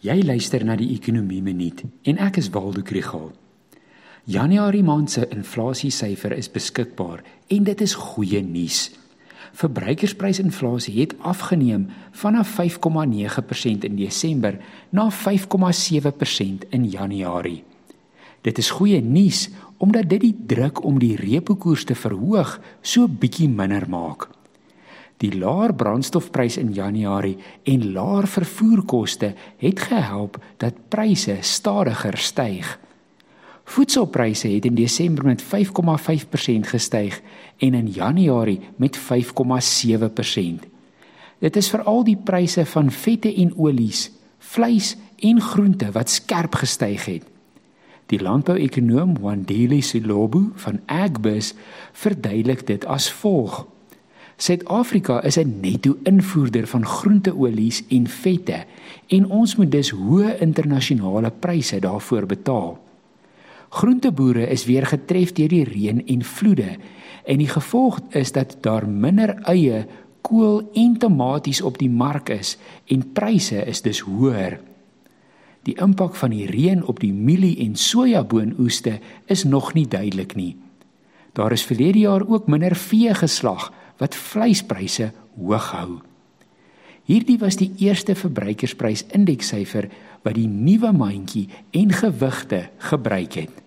Jy luister na die Ekonomie Minuut en ek is Waldo Krügel. Januarie maand se inflasiesyfer is beskikbaar en dit is goeie nuus. Verbruikersprysinflasie het afgeneem vanaf 5,9% in Desember na 5,7% in Januarie. Dit is goeie nuus omdat dit die druk om die repo koers te verhoog so bietjie minder maak. Die laer brandstofprys in Januarie en laer vervoerkoste het gehelp dat pryse stadiger styg. Voedselpryse het in Desember met 5,5% gestyg en in Januarie met 5,7%. Dit is veral die pryse van vette en olies, vleis en groente wat skerp gestyg het. Die landbouekonoom Wandile Silobu van Agbus verduidelik dit as volg: Suid-Afrika is 'n netto-invoerder van groenteolies en vette en ons moet dus hoë internasionale pryse daarvoor betaal. Groenteboere is weer getref deur die reën en vloede en die gevolg is dat daar minder eie, kool en tomaties op die mark is en pryse is dus hoër. Die impak van die reën op die mielie en sojaboonoeste is nog nie duidelik nie. Daar is verlede jaar ook minder vee geslag wat vleispryse hoog hou. Hierdie was die eerste verbruikersprysindekssyfer wat die nuwe mandjie en gewigte gebruik het.